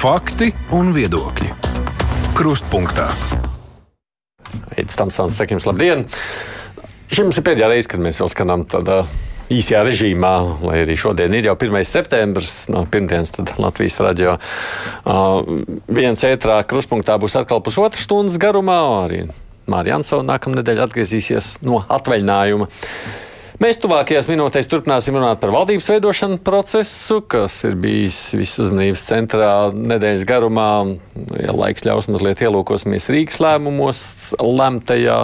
Fakti un viedokļi. Krustpunktā. Eits Tamsons, saka jums labdien! Mums ir pēdējā reize, kad mēs vēl skanām tādā īsajā režīmā, lai arī šodien ir jau 1. septembris, no pirmdienas Latvijas radio. Uh, viens ētrā kruspunktā būs atkal pusotras stundas garumā, arī Mārija Ansona nākamnedēļ atgriezīsies no atvaļinājuma. Mēs tuvākajās minūtēs turpināsim runāt par valdības veidošanu procesu, kas ir bijis visas uzmanības centrā nedēļas garumā. Ja laiks ļaus, mazliet ielūkosimies Rīgas lēmumos, lemtajā.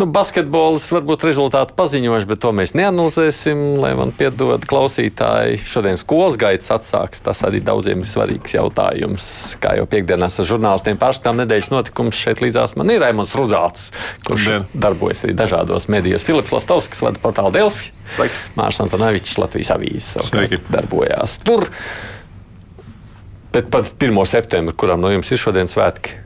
Nu, basketbols varbūt rezultātu paziņojuši, bet to mēs neanalizēsim. Lai man piedod klausītāji, šodien skolas gaitas atsāks. Tas arī daudziem ir svarīgs jautājums. Kā jau piekdienās ar žurnālistiem pārskatām nedēļas notikumus šeit līdzās man ir Raimons Rudzāts, kurš Labdien. darbojas arī dažādos medijos. Filips Lastovskis vada portālu Delfi, Mārcis Antonevičs Latvijas avīzes darbojās tur. Bet par 1. septembri, kuram no jums ir šodien svētki?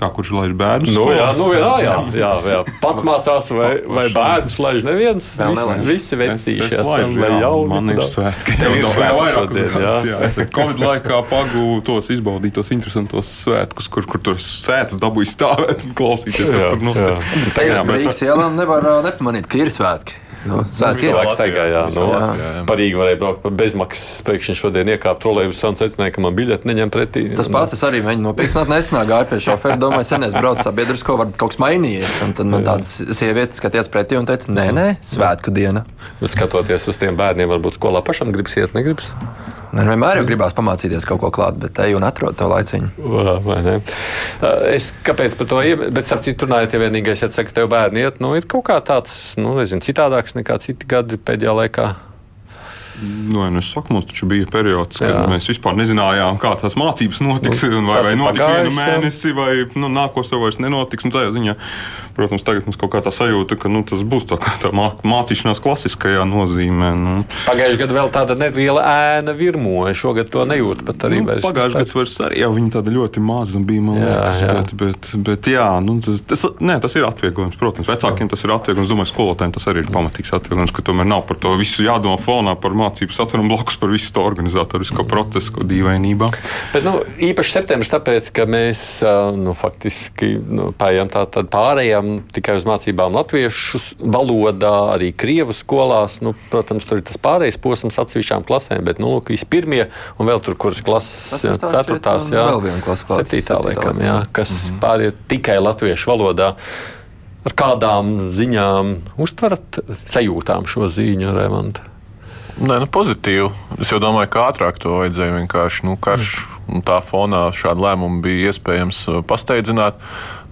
Kā kurš laiž bērnus? Nu, jā, nu, jā, jā, jā, jā. Pats mācās, vai, vai bērns laiž neviens. Visi, visi vecīši esam, vai jauni. Man ir svētki. Tev ir svētki šodien, jā. jā. Es Covid laikā pagūvu tos izbaudītos interesantos svētkus, kur, kur tur sētas dabūju stāvēt un klausīties, kas jā, tur notiek. Tagad Rīgas ielām nevar nepamanīt, ka ir svētki. Svētki cilvēks staigā, jā. Nu, jā. Parīgi varēja braukt par bezmaksas. Pēkšņi šodien iekāpt trolēļus un secināja, ka man biļeti neņem pretī. Tas pats es arī mēģinu nopirkt. Nesenā gāju pie šofera, domāju, sen es braucu sabiedrisko, varbūt kaut kas mainījies. Un tad man tāds sievietes skatījās pretī un teica, nē, nē, svētku diena. Bet skatoties uz tiem bērniem, varbūt skolā pašam gribas iet, negribas. Vienmēr jau gribās pamācīties kaut ko klāt, bet te jau atrod to laiciņu. Es kāpēc par to iemetu, bet starp citu, runājot, ja vienīgais, ja saka, tev bērni iet, nu, ir kaut kā tāds, nu, nezinu, citādāks nekā citi gadi pēdējā laikā. Nu, nu, saku, mums taču bija periods, kad jā. mēs vispār nezinājām, kā tās mācības notiks. Nu, vai vai notiks pagājis, vienu mēnesi, vai nu, nākošais vairs nenotiks. Nu, ziņā, protams, tagad mums kaut kā tā sajūta, ka nu, tas būs tā, tā mācīšanās klasiskajā nozīmē. Nu. Pagājušajā gadā vēl tāda neliela ēna virmoja. Šogad to nejūt pat arī. Nu, Pagājušajā gadā vairs arī jā, viņa tāda ļoti maza bija. Man jā, liekas, jā. Bet, bet, bet jā, nu, tas, tas, nē, tas ir atvieglojums. Protams, vecākiem tas ir atvieglojums. Domāju, skolotājiem tas arī ir pamatīgs atvieglojums, ka tomēr nav par to visu jādomā fonā par mācību mācību saturu blakus par visu to organizatorisko procesu, dīvainībā. Bet, nu, īpaši septembris, tāpēc, ka mēs nu, faktiski nu, pājām tā, pārējām tikai uz mācībām latviešu valodā, arī krievu skolās. Nu, protams, tur ir tas pārējais posms atsevišķām klasēm, bet nu, lūk, pirmie un vēl tur, kuras klases, ceturtās, jā, septītā laikam, jā, kas mm -hmm. pāriet tikai latviešu valodā. Ar kādām ziņām uztverat sajūtām šo ziņu, Rēmanta? Nē, nu, pozitīvi. Es jau domāju, ka ātrāk to vajadzēja vienkārši. Nu, karš un tā fonā šādu lēmumu bija iespējams uh, pasteidzināt.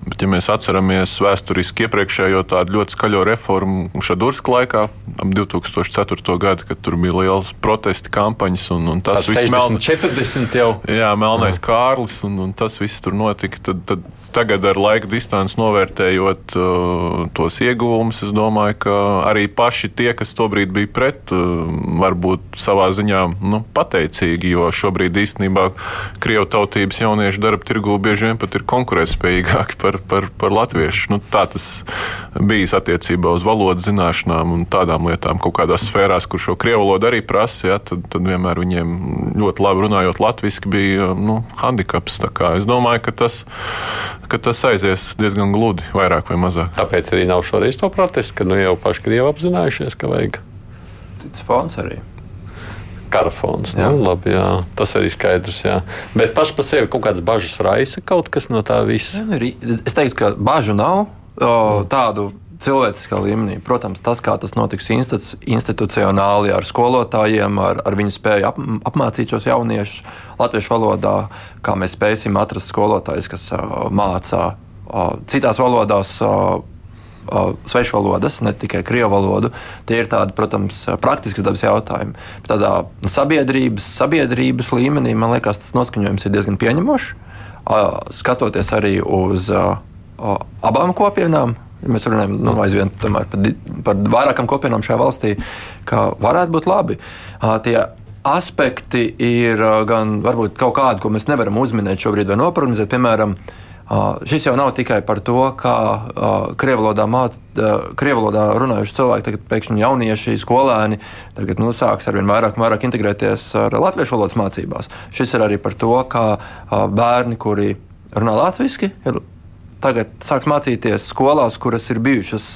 Bet, ja mēs atceramies vēsturiski iepriekšējo tādu ļoti skaļo reformu Šadurska laikā, ap 2004. gadu, kad tur bija liels protesti kampaņas un, un tas viss meln... 40 jau. Jā, melnais Kārlis un, un tas viss tur notika. Tad, tad tagad ar laika distanci novērtējot uh, tos ieguvumus, es domāju, ka arī paši tie, kas tobrīd bija pret, uh, varbūt savā ziņā nu, pateicīgi, jo šobrīd īstenībā Krievu tautības jauniešu darba tirgū bieži vien pat ir konkurētspējīgāki par, par, par latviešu. Nu, tā tas bijis attiecībā uz valodas zināšanām un tādām lietām, kaut kādās sfērās, kur šo krievu valodu arī prasa, ja, tad, tad vienmēr viņiem ļoti labi runājot latviešu bija nu, handikaps. Es domāju, ka tas ka tas aizies diezgan gludi, vairāk vai mazāk. Tāpēc arī nav šoreiz to protestu, ka nu jau paši Krievi apzinājušies, ka vajag. Cits fons arī. Karafons. Jā. Nu, labi, jā. Tas arī skaidrs. Jā. Bet pašai par sevi kaut kādas bažas raisa kaut kas no tā visa. Jā, nu, es teiktu, ka bažu nav. O, tādu cilvēciskā līmenī. Protams, tas, kā tas notiks institucionāli ar skolotājiem, ar, ar viņu spēju ap, apmācīt šos jauniešus latviešu valodā, kā mēs spēsim atrast skolotājus, kas uh, mācā uh, citās valodās. Uh, svešu valodas, ne tikai krievu valodu. Tie ir tādi, protams, praktiskas dabas jautājumi. Bet tādā sabiedrības, sabiedrības līmenī man liekas, tas noskaņojums ir diezgan pieņemošs. Skatoties arī uz abām kopienām, mēs runājam nu, aizvien par, par vairākām kopienām šajā valstī, ka varētu būt labi. Tie aspekti ir gan varbūt kaut kādi, ko mēs nevaram uzminēt šobrīd vai noprognozēt. Piemēram, Šis jau nav tikai par to, kā krievlodā, māt, krievlodā runājuši cilvēki, tagad pēkšņi jaunieši, skolēni, tagad nu, sāks arvien vairāk un vairāk integrēties ar latviešu valodas mācībās. Šis ir arī par to, kā bērni, kuri runā latviešu, ir tagad sāks mācīties skolās, kuras ir bijušas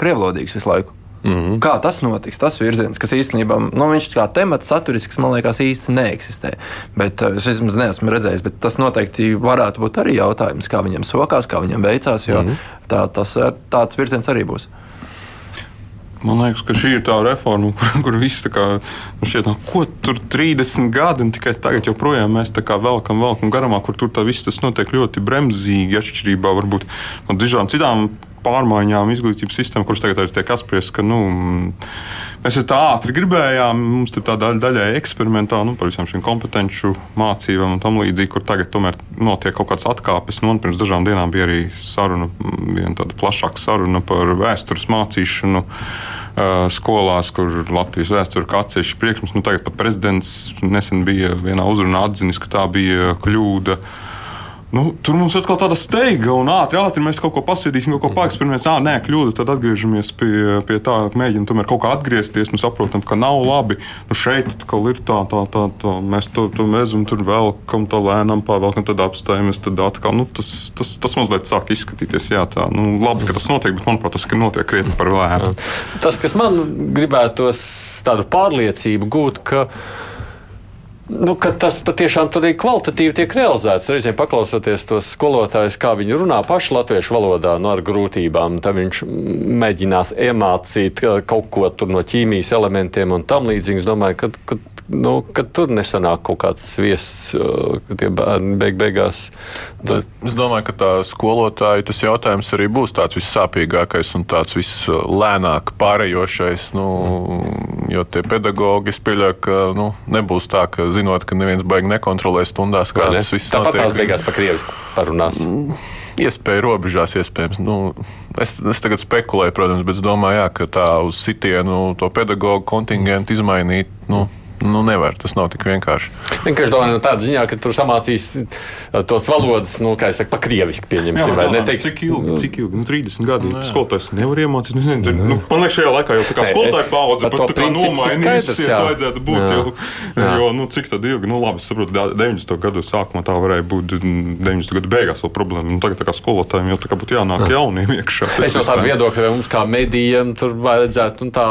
krievlodīgas visu laiku. Mm -hmm. Kā tas notiks? Tas virziens, kas īstenībā, nu, viņš kā temats saturisks, man liekas, īsti neeksistē. Bet es vismaz neesmu redzējis, bet tas noteikti varētu būt arī jautājums, kā viņam sokās, kā viņam veicās, jo mm -hmm. tā, tas, tāds virziens arī būs. Man liekas, ka šī ir tā reforma, kur, kur viss tā kā, nu šķiet, no, ko tur 30 gadi, un tikai tagad joprojām mēs tā kā velkam, velkam garumā, kur tur viss tas notiek ļoti bremzīgi, atšķirībā varbūt no dažām citām pārmaiņām izglītības sistēmā, kuras tagad tiek apspriestas, ka nu, mēs tā ātri gribējām, mums ir tā daļa, daļai eksperimentāli nu, par visām šīm kompetenci mācībām un tam līdzīgi, kur tagad tomēr notiek kaut kādas atkāpes. Nu, pirms dažām dienām bija arī saruna, viena tāda plašāka saruna par vēstures mācīšanu skolās, kur Latvijas vēsture kā atsevišķs priekšmets. Nu, tagad pat prezidents nesen bija vienā uzrunā atzinis, ka tā bija kļūda. Nu, tur mums atkal tāda steiga un ātri, ātri mēs kaut ko pasūtīsim, kaut ko mhm. paeksperimentēsim. Ah, nē, kļūda, tad atgriežamies pie, pie tā, mēģinām tomēr kaut kā atgriezties. Nu, saprotam, ka nav labi. Nu, šeit atkal ir tā, tā, tā, tā. mēs to, to mēdzam tur velkam, to lēnām pārvelkam, tad apstājamies. Tad atkal, nu, tas, tas, tas mazliet sāk izskatīties. Jā, tā, nu, labi, ka tas notiek, bet manuprāt, tas notiek krietni par lēnu. Tas, kas man gribētos tādu pārliecību gūt, ka Nu, tas patiešām arī kvalitatīvi tiek realizēts. Reizēm paklausoties tos skolotājus, kā viņi runā paši latviešu valodā, no nu, ar grūtībām, tad viņš mēģinās iemācīt kaut ko no ķīmijas elementiem un tam līdzīgi. Es domāju, ka, ka nu, ka tur nesanāk kaut kāds viests, ka tie bērni beig beigās. Tas... Es domāju, ka tā skolotāja tas jautājums arī būs tāds vissāpīgākais un tāds vislēnāk pārējošais. Nu, jo tie pedagogi, es pieļauju, ka nu, nebūs tā, ka zinot, ka neviens baigi nekontrolē stundās, kā tas viss notiek. Tāpat tās beigās pa krieviski parunās. Mm, iespēja robežās, iespējams. Nu, es, es tagad spekulēju, protams, bet es domāju, jā, ka tā uz sitienu to pedagoģu kontingentu izmainīt. Nu, mm Nu, nevar, tas nav tik vienkārši. Vienkārši domāju, no tāda ziņā, ka tur samācīs uh, tos valodas, nu, kā jau pa krieviski pieņemsim. Jā, vai neteiks, cik ilgi, cik ilgi, nu, 30 gadi. Nu, skolotājs nevar iemācīties. Nu, nezinu, nu, man liekas, šajā laikā jau tā kā skolotāja paudze pat tā kā nomainījusies, vajadzētu būt jā. jau, jā. jo, nu, cik tad ilgi, nu, labi, saprotu, 90. gadu sākumā tā varēja būt 90. gadu beigās vēl problēma. Nu, tagad tā kā skolotājiem jau tā kā būtu jānāk jauniem iekšā. Es no tādu viedokļu, mums kā medijiem tur vajadzētu, un tā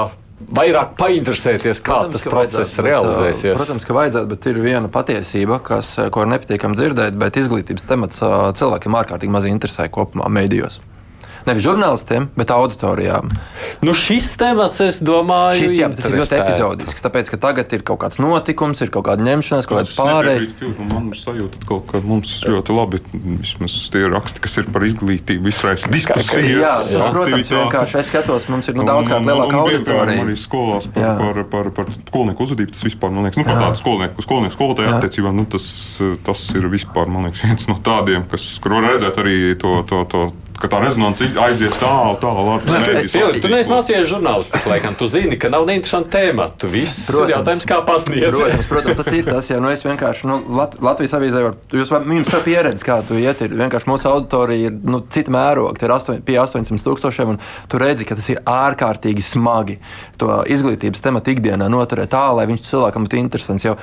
vairāk painteresēties, kā protams, tas process realizēsies. Protams, ka vajadzētu, bet ir viena patiesība, kas, ko ir nepatīkami dzirdēt, bet izglītības temats cilvēkiem ārkārtīgi maz interesē kopumā mēdījos nevis žurnālistiem, bet auditorijām. Nu, šis temats, es domāju, šis, jā, tas ir ļoti epizodisks. Tāpēc, ka tagad ir kaut kāds notikums, ir kaut kāda ņemšanās, kaut kāda pārējais. Man ir sajūta, ka, ka mums ļoti labi vismaz tie raksti, kas ir par izglītību, izraisa diskusijas. Jā, jā, protams, vienkārši es skatos, mums ir nu, daudzkārt lielāka auditorija. Arī skolās par, par, par, par skolnieku uzvedību tas vispār, man liekas, nu, par tādu skolnieku, skolnieku skolotāju attiecībām, nu, tas, tas ir vispār, man liekas, viens no tādiem, kas, kur var redzēt arī to, to, to ka tā rezonance aiziet tālu, tālu. Tu neesi mācījies žurnālistiku, laikam. Tu zini, ka nav neinteresanti tēma. Tu viss protams, jautājums, kā pasniedz. Protams, protams, tas ir tas, ja nu es vienkārši, nu, Lat Latvijas avīzē var, jūs, jums ir pieredze, kā tu iet, ir vienkārši mūsu auditorija ir, nu, cita mēroga, tie ir 8, pie 800 tūkstošiem, un tu redzi, ka tas ir ārkārtīgi smagi to izglītības tematu ikdienā noturēt tā, lai viņš cilvēkam būtu interesants. Jau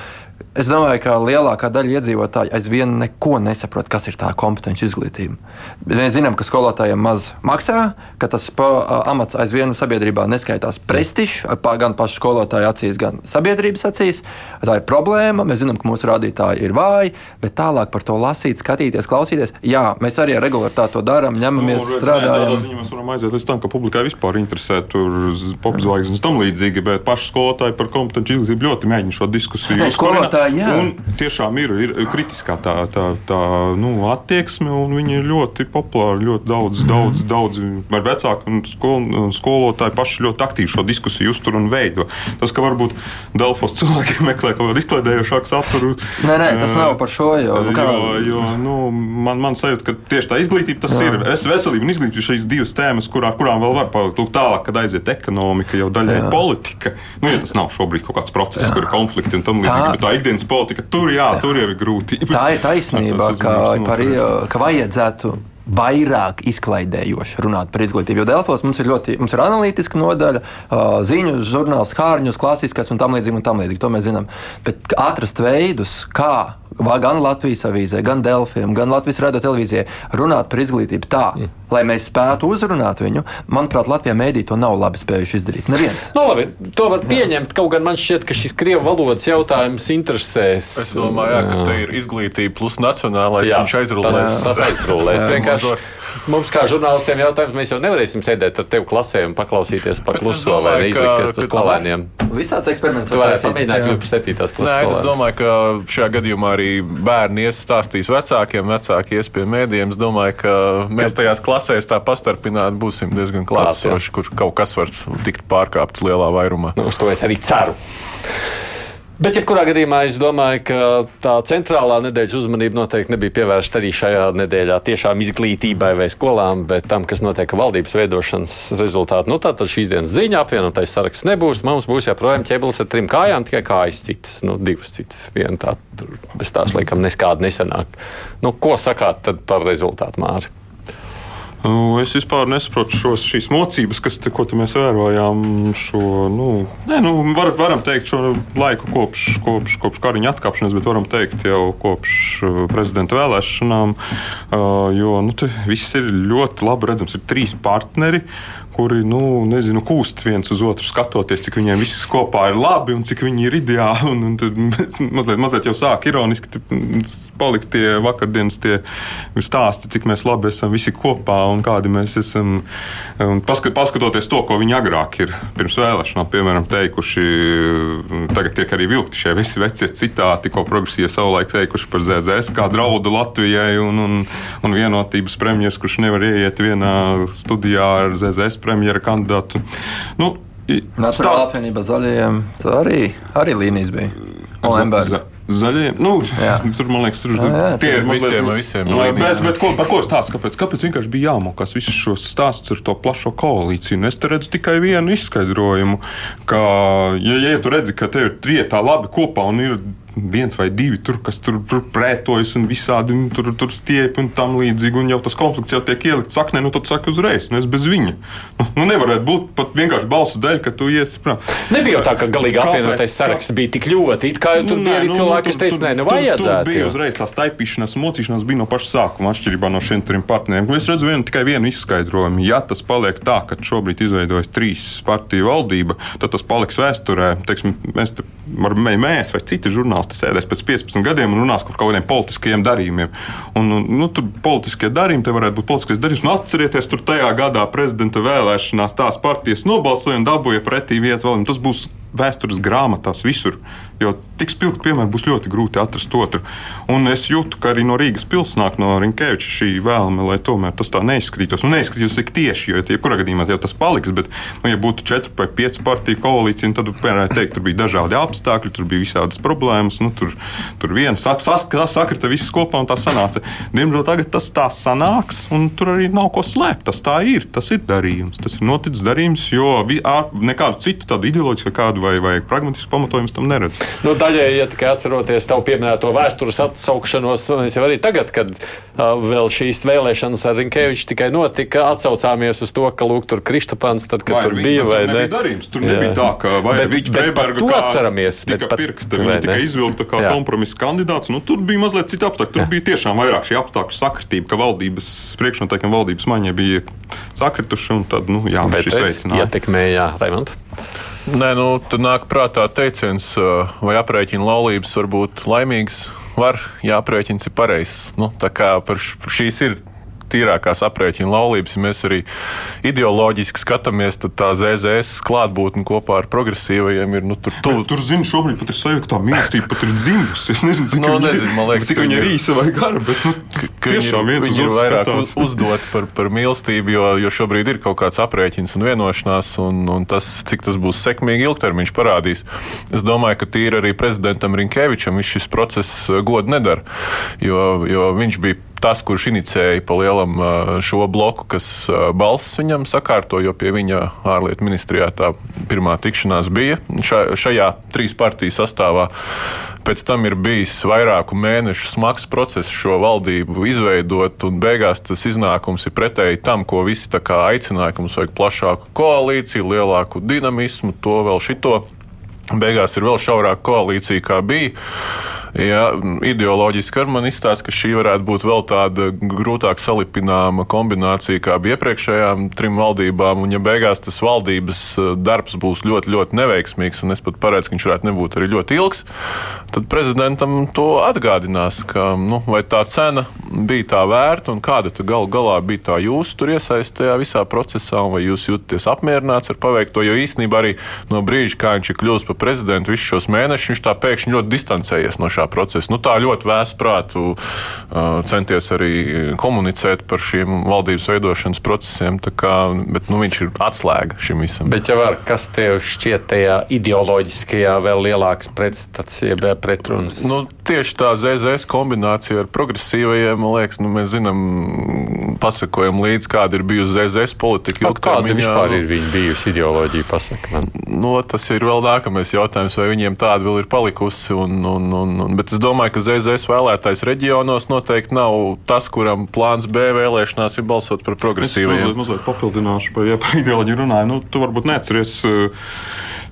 Es domāju, ka lielākā daļa iedzīvotāju aizvien neko nesaprot, kas ir tā kompetenci izglītība. Mēs zinām, ka skolotājiem maz maksā, ka tas amats aizvien sabiedrībā neskaitās prestižs, gan pašu skolotāju acīs, gan sabiedrības acīs. Tā ir problēma. Mēs zinām, ka mūsu rādītāji ir vāji, bet tālāk par to lasīt, skatīties, klausīties. Jā, mēs arī ar regulāri to darām, ņemamies, nu, strādājam. Ziņā mēs varam aiziet līdz tam, ka publikai vispār interesē popzvaigznes un tam līdzīgi, bet paši skolotāji par kompetenci izglītību ļoti mēģina šo diskusiju. Skolotāji jā. Un tiešām ir, ir kritiskā tā, tā, tā nu, attieksme, un viņi ir ļoti populāri. Ļoti daudz, mm. daudz, daudz ar vecāku un skol, skolotāju paši ļoti aktīvi šo diskusiju uztur un veido. Tas, ka varbūt Delfos cilvēki meklē kaut kādu izklaidējošāku saturu. Nē, nē, tas nav par šo jau. Nu, kā... Jo, jo nu, man, man sajūta, ka tieši tā izglītība tas jā. ir. Es veselība un izglītība ir šīs divas tēmas, kurā, kurām vēl var palikt tālāk, kad aiziet ekonomika, jau daļai jā. politika. Nu, ja tas nav šobrīd kaut kāds process, jā. kur ir konflikti un tam līdzīgi, ikdienas politika. Tur, jā, jā. tur ir grūti. Tā ir taisnība, ka, par, ka vajadzētu vairāk izklaidējoši runāt par izglītību. Jo Delfos mums ir ļoti mums ir analītiska nodaļa, ziņu žurnāls, hārņus, klasiskais un tam līdzīgi. Un tam līdzīgi to mēs zinām. Bet atrast veidus, kā gan Latvijas avīzē, gan Delfiem, gan Latvijas radio televīzijai runāt par izglītību tā, mm. lai mēs spētu uzrunāt viņu. Manuprāt, Latvijā mēdī to nav labi spējuši izdarīt. Neviens. Nu, labi, to var pieņemt. Jā. Kaut gan man šķiet, ka šis krievu valodas jautājums interesēs. Es domāju, jā, ka te ir izglītība plus nacionālais. Jā, viņš aizrulēs. Tas, tas aizrulēs. Vienkārši mums, kā žurnālistiem, jautājums, mēs jau nevarēsim sēdēt ar tevi klasē un paklausīties par kluso vai neizlikties par skolēniem. Visāds eksperiments. Tu varētu pamēģināt 7. klases. Nē, es domāju, ka šajā gadījumā arī bērni iestāstīs vecākiem, vecāki ies pie mēdījiem. Es domāju, ka mēs tajās klasēs tā pastarpināti būsim diezgan klātsoši, kur kaut kas var tikt pārkāpts lielā vairumā. Nu, uz to es arī ceru. Bet, jebkurā gadījumā, es domāju, ka tā centrālā nedēļas uzmanība noteikti nebija pievērsta arī šajā nedēļā tiešām izglītībai vai skolām, bet tam, kas notiek valdības veidošanas rezultātā. Nu, tātad šīs dienas ziņā apvienotais saraksts nebūs. Mums būs joprojām ķēbulis ar trim kājām, tikai kājas citas, nu, divas citas. Viena tā, bez tās, laikam, neskāda nesenāk. Nu, ko sakāt par rezultātu māri? Nu, es vispār nesaprotu šos, šīs mocības, kas te, te mēs vērojām. Šo, nu, ne, nu, var, varam teikt, šo laiku kopš, kopš, kopš kariņa atkāpšanās, bet varam teikt jau kopš uh, prezidenta vēlēšanām. Uh, jo nu, viss ir ļoti labi redzams. Ir trīs partneri. Uh, kuri nu, nezinu, kūst viens uz otru, skatoties, cik viņiem viss kopā ir labi un cik viņi ir ideāli. Un, un tad mazliet, mazliet jau sāk ironiski palikt tie vakardienas tie stāsti, cik mēs labi esam visi kopā un kādi mēs esam. Un paskat, paskatoties to, ko viņi agrāk ir pirms vēlēšanām, piemēram, teikuši, tagad tiek arī vilkti šie visi vecie citāti, ko progresīvi savulaik teikuši par ZZS, kā draudu Latvijai un, un, un vienotības premjeras, kurš nevar ieiet vienā studijā ar ZZS premjera kandidātu. Nu, Nacionālā apvienība zaļajiem arī, arī līnijas bija. Olemberga. Zaļie, nu, jā. tur man liekas, tur jā, jā, tie ir visiem, visiem. Nu, bet, bet ko, par ko stāsta? Kāpēc? Kāpēc vienkārši bija jāmokās visus šos stāstus ar to plašo koalīciju? Un es te redzu tikai vienu izskaidrojumu, ka, ja, ja tu redzi, ka te ir vietā labi kopā un ir viens vai divi tur, kas tur, tur prētojas un visādi nu, tur, tur stiepjas un tam līdzīgi. Un jau tas konflikts jau tiek ielikts saknē, nu tad saka uzreiz, nu es bez viņa. Nu, nu nevarētu būt pat vienkārši balsu dēļ, ka tu iesi prom. Nebija jau tā, ka galīgi apvienotais saraksts bija tik ļoti, it kā jau tur nu, bija arī nu, cilvēki, kas teica, nē, nu vajadzētu. Tur, bija uzreiz tā staipīšanās, mocīšanās bija no paša sākuma, atšķirībā no šiem trim partneriem. Es redzu vienu, tikai vienu izskaidrojumu. Ja tas paliek tā, ka šobrīd izveidojas trīs partiju valdība, tad tas paliks vēsturē. Teiksim, mēs, te, mēs vai citi žurnālisti žurnālisti sēdēs pēc 15 gadiem un runās par kaut kādiem politiskiem darījumiem. Un, nu, tur politiskie darījumi, te varētu būt politiskais darījums. Nu, atcerieties, tur tajā gadā prezidenta vēlēšanās tās partijas nobalsoja un dabūja pretī vietu vēl. Tas būs vēstures grāmatās visur. Jo tik spilgti piemēri būs ļoti grūti atrast otru. Un es jūtu, ka arī no Rīgas pilsētas nāk no Rinkēviča šī vēlme, lai tomēr tas tā neizskatītos. Nu, neizskatītos tik tieši, jo jebkurā gadījumā jau tas paliks. Bet, nu, ja būtu četru vai piecu partiju koalīcija, tad varētu teikt, tur bija dažādi apstākļi, tur bija visādas problēmas. Nu, tur tur viens sak, sak, sakrita viss kopā un tā sanāca. Diemžēl tagad tas tā sanāks, un tur arī nav ko slēpt. Tas tā ir. Tas ir darījums. Tas ir noticis darījums, jo vi, ar, nekādu citu tādu ideoloģisku kādu vai, vai pragmatisku pamatojumu tam neredz. Nu, daļēji, ja tikai atceroties tavu pieminēto vēstures atsaukšanos, mēs jau arī tagad, kad uh, vēl šīs vēlēšanas ar Rinkēviču tikai notika, atsaucāmies uz to, ka lūk, tur Kristopans, tad, kad vai tur bija, vai ne? Darījums. Tur jā. nebija tā, ka vai Viķa Freiberga to atceramies. Tika bet, pirkta, viņa tikai izvilkta kā jā. kompromisa kandidāts. Nu, tur bija mazliet citi apstākļi. Tur jā. bija tiešām vairāk šī apstākļu sakritība, ka valdības priekšnoteikiem valdības maiņa bija sakrituši un tad, nu, jā, bet šis veicināja. Ietekmēja, Raimond. Nē, nu, tad nāk prātā teiciens, vai aprēķina laulības var būt laimīgas. Var, ja aprēķins ir pareizs. Nu, tā kā par šīs ir tīrākās aprēķina laulības, ja mēs arī ideoloģiski skatāmies, tad tā ZZS klātbūtne kopā ar progresīvajiem ir. Nu, tur, tu... Bet, tur zini, šobrīd pat ir sajūta, ka tā mīlestība pat ir dzimusi. Es nezinu, cik no, nu, nezinu, man liekas, cik viņa ir īsa vai gara, bet nu, tiešām viens viņi ir vairāk skatās. uzdot par, par mīlestību, jo, jo šobrīd ir kaut kāds aprēķins un vienošanās, un, un tas, cik tas būs sekmīgi ilgtermiņš parādīs. Es domāju, ka tīri arī prezidentam Rinkevičam šis process godu nedara, jo, jo viņš bija tas, kurš inicēja pa lielam šo bloku, kas balss viņam sakārto, jo pie viņa ārlietu ministrijā tā pirmā tikšanās bija šajā trīs partiju sastāvā. Pēc tam ir bijis vairāku mēnešu smags process šo valdību izveidot, un beigās tas iznākums ir pretēji tam, ko visi aicināja, ka mums vajag plašāku koalīciju, lielāku dinamismu, to vēl šito. Beigās ir vēl šaurāka koalīcija, kā bija. Ja, ideoloģiski ar man izstāsta, ka šī varētu būt vēl tāda grūtāk salipināma kombinācija, kā bija iepriekšējām trim valdībām. Un, ja beigās tas valdības eh, darbs būs ļoti, ļoti neveiksmīgs, un es pat paredzu, ka viņš varētu nebūt arī ļoti ilgs, tad prezidentam to atgādinās, ka nu, tā cena bija tā vērta un kāda gal galā bija tā jūsu tur iesaistījā visā procesā, vai jūs jūtaties apmierināts ar paveikto. Jo īstenībā arī no brīža, kā viņš ir kļuvis par prezidentu, visus šos mēnešus viņš tā pēkšņi ļoti distancējies no šā procesa. Nu, tā ļoti vēsprātu centies arī komunicēt par šiem valdības veidošanas procesiem, kā, bet nu, viņš ir atslēga šim visam. Bet, ja var, kas tev šķiet tajā ideoloģiskajā vēl lielāks pretstats, jeb pretrunas? Nu, tieši tā ZZS kombinācija ar progresīvajiem, man liekas, nu, mēs zinām, pasakojam līdzi, kāda ir bijusi ZZS politika. Kāda vispār ir viņa bijusi ideoloģija, pasaka man? Nu, tas ir vēl nākamais jautājums, vai viņiem tāda vēl ir palikusi. Un, un, un, un, bet es domāju, ka ZZS vēlētājs reģionos noteikti nav tas, kuram plāns B vēlēšanās ir balsot par progresīvajiem. Es mazliet, mazliet papildināšu par, ja par ideoloģiju runāju. Nu, tu varbūt neatceries. Uh,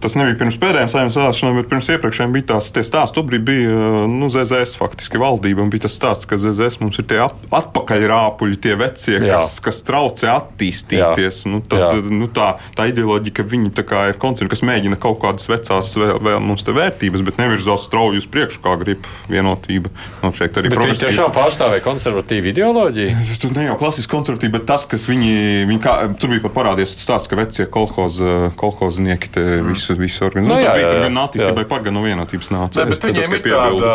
Tas nebija pirms pēdējām saimnes vēlēšanām, bet pirms iepriekšējām bija tās stāsts. Tobrīd bija nu, ZZS faktiski valdība. Bija tas stāsts, ka ZZS mums ir tie atpakaļrāpuļi, tie vecie, Jā. kas, kas traucē attīstīties. Jā. Nu, tad, Jā. nu, tā, tā ideoloģija, ka viņi ir koncerti, kas mēģina kaut kādas vecās vēl, vēl mums te vērtības, bet nevirzās strauji uz priekšu, kā grib vienotība. Nu, šeit arī viņi tiešām pārstāvēja konservatīvu ideoloģiju. Tas ne jau klasiski konservatīvi, bet tas, kas viņi, viņi kā, tur bija pat parādījies stāsts, ka vecie kolhoza, kolhoznieki te mm. visu visus, visus organizācijas. Nu, jā, jā, jā, gan nātīstībai par, gan no vienotības nācijas. Bet viņiem ir tāda,